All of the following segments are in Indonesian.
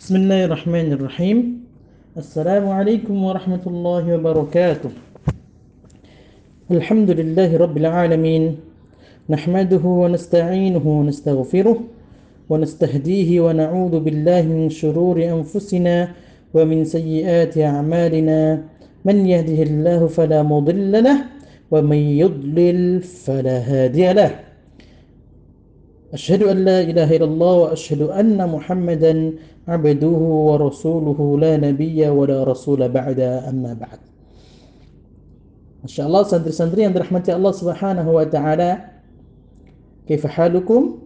بسم الله الرحمن الرحيم السلام عليكم ورحمة الله وبركاته الحمد لله رب العالمين نحمده ونستعينه ونستغفره ونستهديه ونعوذ بالله من شرور أنفسنا ومن سيئات أعمالنا من يهده الله فلا مضل له ومن يضلل فلا هادي له أشهد أن لا إله إلا الله وأشهد أن محمدا عبده ورسوله لا نبي ولا رسول بعد أما بعد Masya Allah santri-santri yang dirahmati Allah Subhanahu wa taala. Kaifa halukum?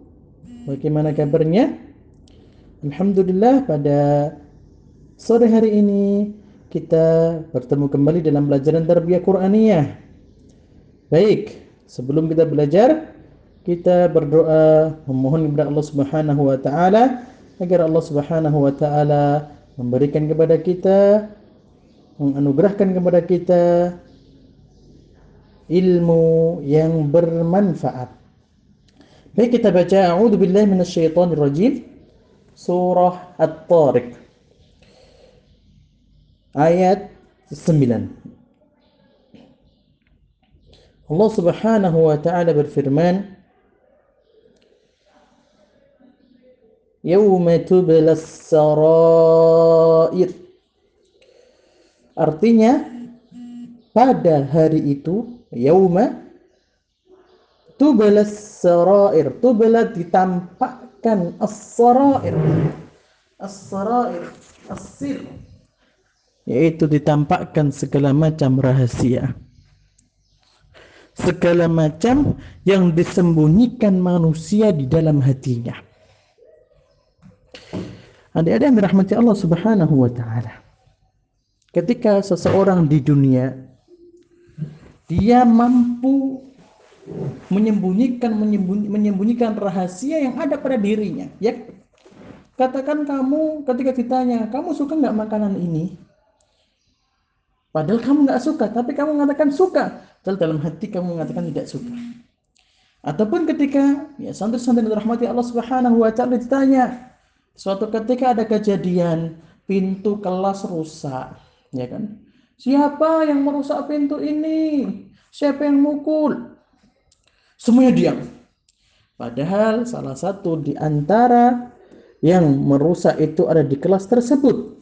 Bagaimana kabarnya? Alhamdulillah pada sore hari ini kita bertemu kembali dalam pelajaran tarbiyah Qur'aniyah. Baik, sebelum kita belajar, kita berdoa memohon kepada Allah Subhanahu wa taala agar Allah Subhanahu wa taala memberikan kepada kita menganugerahkan kepada kita ilmu yang bermanfaat. Baik kita baca A'udzu billahi minasyaitonir rajim surah At-Tariq ayat 9. Allah Subhanahu wa taala berfirman Yauma tublas sarair Artinya pada hari itu yauma tublas sarair tubla ditampakkan as-sarair. As-sarair as-sir. Yaitu ditampakkan segala macam rahasia. Segala macam yang disembunyikan manusia di dalam hatinya adik-adik yang dirahmati Allah subhanahu wa ta'ala. Ketika seseorang di dunia dia mampu menyembunyikan menyembunyi, menyembunyikan rahasia yang ada pada dirinya ya. Katakan kamu ketika ditanya kamu suka nggak makanan ini? Padahal kamu nggak suka tapi kamu mengatakan suka. Padahal dalam hati kamu mengatakan tidak suka. Ataupun ketika ya santri-santri rahmati Allah Subhanahu wa taala ditanya suatu ketika ada kejadian pintu kelas rusak ya kan? Siapa yang merusak pintu ini? Siapa yang mukul? Semuanya diam. Padahal salah satu di antara yang merusak itu ada di kelas tersebut.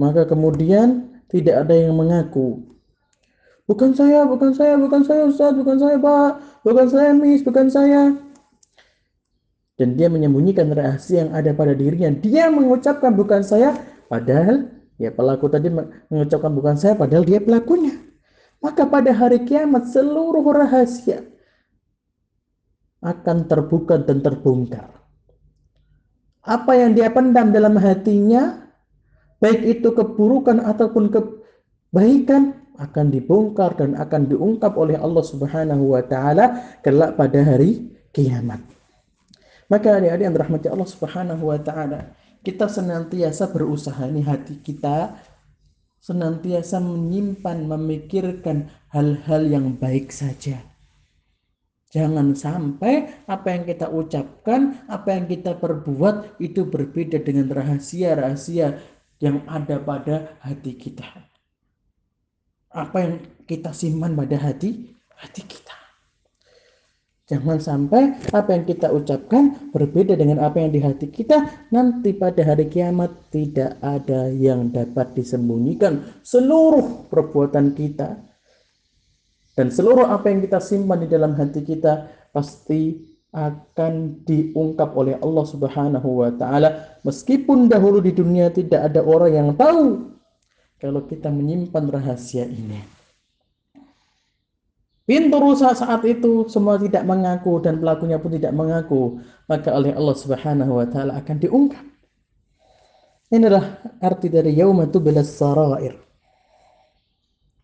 Maka kemudian tidak ada yang mengaku. Bukan saya bukan saya bukan saya Ustaz bukan saya Pak. Bukan saya Miss bukan saya dan dia menyembunyikan rahasia yang ada pada dirinya. Dia mengucapkan bukan saya, padahal ya pelaku tadi mengucapkan bukan saya, padahal dia pelakunya. Maka pada hari kiamat seluruh rahasia akan terbuka dan terbongkar. Apa yang dia pendam dalam hatinya, baik itu keburukan ataupun kebaikan, akan dibongkar dan akan diungkap oleh Allah Subhanahu wa taala kelak pada hari kiamat. Maka adik-adik yang dirahmati Allah Subhanahu wa taala, kita senantiasa berusaha ini hati kita senantiasa menyimpan, memikirkan hal-hal yang baik saja. Jangan sampai apa yang kita ucapkan, apa yang kita perbuat itu berbeda dengan rahasia-rahasia yang ada pada hati kita. Apa yang kita simpan pada hati hati kita. Jangan sampai apa yang kita ucapkan berbeda dengan apa yang di hati kita. Nanti pada hari kiamat tidak ada yang dapat disembunyikan seluruh perbuatan kita. Dan seluruh apa yang kita simpan di dalam hati kita pasti akan diungkap oleh Allah Subhanahu wa taala meskipun dahulu di dunia tidak ada orang yang tahu kalau kita menyimpan rahasia ini. Pintu rusak saat itu semua tidak mengaku dan pelakunya pun tidak mengaku, maka oleh Allah Subhanahu wa taala akan diungkap. Inilah arti dari yauma tublas sarair.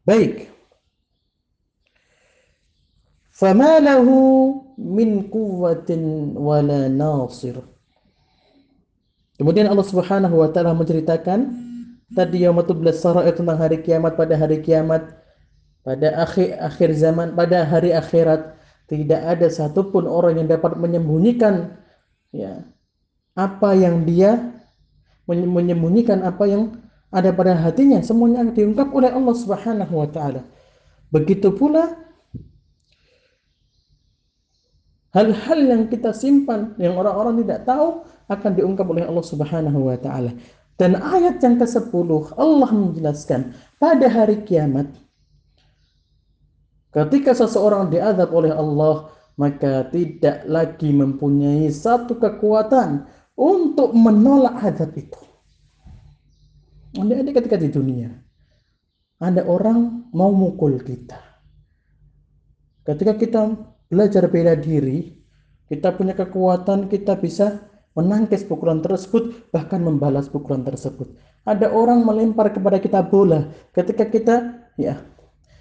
Baik. Fama lahu min quwwatin wala nasir. Kemudian Allah Subhanahu wa taala menceritakan tadi yauma tublas sarair tentang hari kiamat pada hari kiamat pada akhir akhir zaman pada hari akhirat tidak ada satupun orang yang dapat menyembunyikan ya apa yang dia menyembunyikan apa yang ada pada hatinya semuanya diungkap oleh Allah Subhanahu wa taala. Begitu pula hal-hal yang kita simpan yang orang-orang tidak tahu akan diungkap oleh Allah Subhanahu wa taala. Dan ayat yang ke-10 Allah menjelaskan pada hari kiamat ketika seseorang diazab oleh Allah maka tidak lagi mempunyai satu kekuatan untuk menolak azab itu. Anda ketika di dunia ada orang mau mukul kita. Ketika kita belajar bela diri, kita punya kekuatan, kita bisa menangkis pukulan tersebut, bahkan membalas pukulan tersebut. Ada orang melempar kepada kita bola, ketika kita ya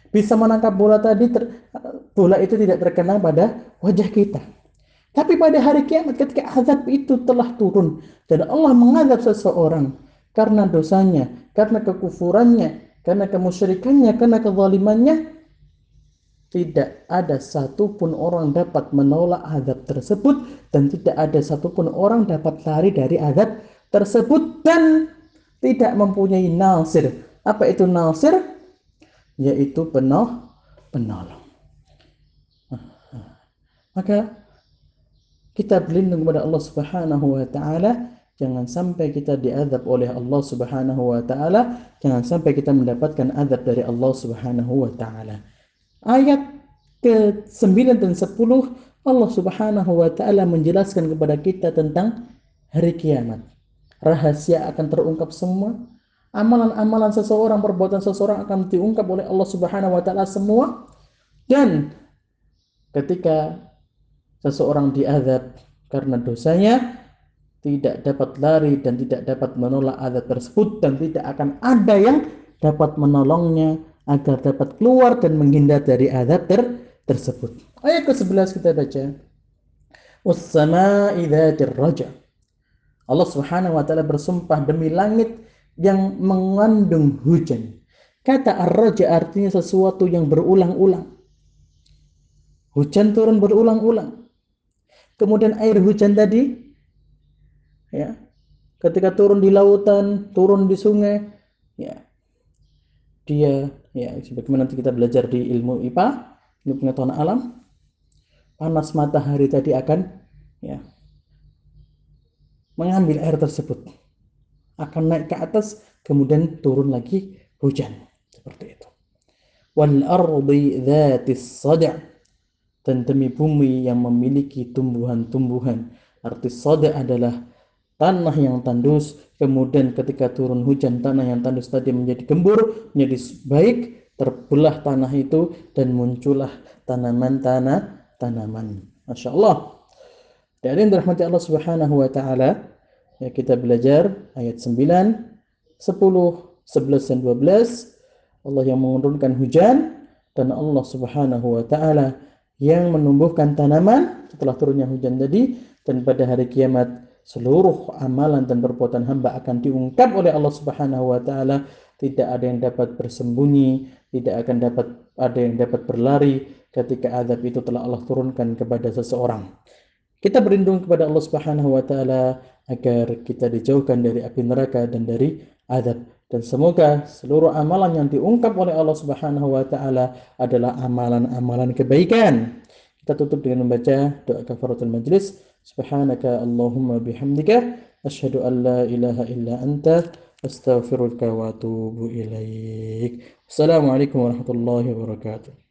bisa menangkap bola tadi, ter, bola itu tidak terkena pada wajah kita. Tapi pada hari kiamat ketika azab itu telah turun dan Allah mengadab seseorang karena dosanya, karena kekufurannya, karena kemusyrikannya, karena kezalimannya, tidak ada satupun orang dapat menolak azab tersebut dan tidak ada satupun orang dapat lari dari azab tersebut dan tidak mempunyai nasir. Apa itu nasir? Yaitu penuh penolong. Maka kita berlindung kepada Allah Subhanahu wa taala jangan sampai kita diazab oleh Allah Subhanahu wa taala, jangan sampai kita mendapatkan azab dari Allah Subhanahu wa taala. Ayat ke-9 dan 10 Allah Subhanahu wa taala menjelaskan kepada kita tentang hari kiamat. Rahasia akan terungkap semua. Amalan-amalan seseorang, perbuatan seseorang akan diungkap oleh Allah Subhanahu wa taala semua. Dan ketika seseorang diazab karena dosanya tidak dapat lari dan tidak dapat menolak azab tersebut dan tidak akan ada yang dapat menolongnya agar dapat keluar dan menghindar dari azab ter tersebut. Ayat ke-11 kita baca. Allah Subhanahu wa taala bersumpah demi langit yang mengandung hujan. Kata ar-raja artinya sesuatu yang berulang-ulang. Hujan turun berulang-ulang. Kemudian air hujan tadi ya ketika turun di lautan, turun di sungai, ya dia ya sebagaimana nanti kita belajar di ilmu IPA ilmu pengetahuan alam panas matahari tadi akan ya mengambil air tersebut akan naik ke atas kemudian turun lagi hujan. Seperti itu. Wal ardi dzatis sada' dan demi bumi yang memiliki tumbuhan-tumbuhan. Arti sada adalah tanah yang tandus, kemudian ketika turun hujan tanah yang tandus tadi menjadi gembur, menjadi baik, terbelah tanah itu dan muncullah tanaman-tanah tanaman. Masya Allah. Dari yang dirahmati Allah Subhanahu wa taala, ya kita belajar ayat 9, 10, 11 dan 12 Allah yang menurunkan hujan dan Allah Subhanahu wa taala yang menumbuhkan tanaman setelah turunnya hujan tadi. Dan pada hari kiamat seluruh amalan dan perbuatan hamba akan diungkap oleh Allah Subhanahu wa taala. Tidak ada yang dapat bersembunyi tidak akan dapat ada yang dapat berlari ketika azab itu telah Allah turunkan kepada seseorang kita berlindung kepada Allah Subhanahu wa taala agar kita dijauhkan dari api neraka dan dari azab dan semoga seluruh amalan yang diungkap oleh Allah Subhanahu wa taala adalah amalan-amalan kebaikan. Kita tutup dengan membaca doa kafaratul majlis. Subhanaka Allahumma bihamdika asyhadu an la ilaha illa anta astaghfiruka wa atubu ilaik. Assalamualaikum warahmatullahi wabarakatuh.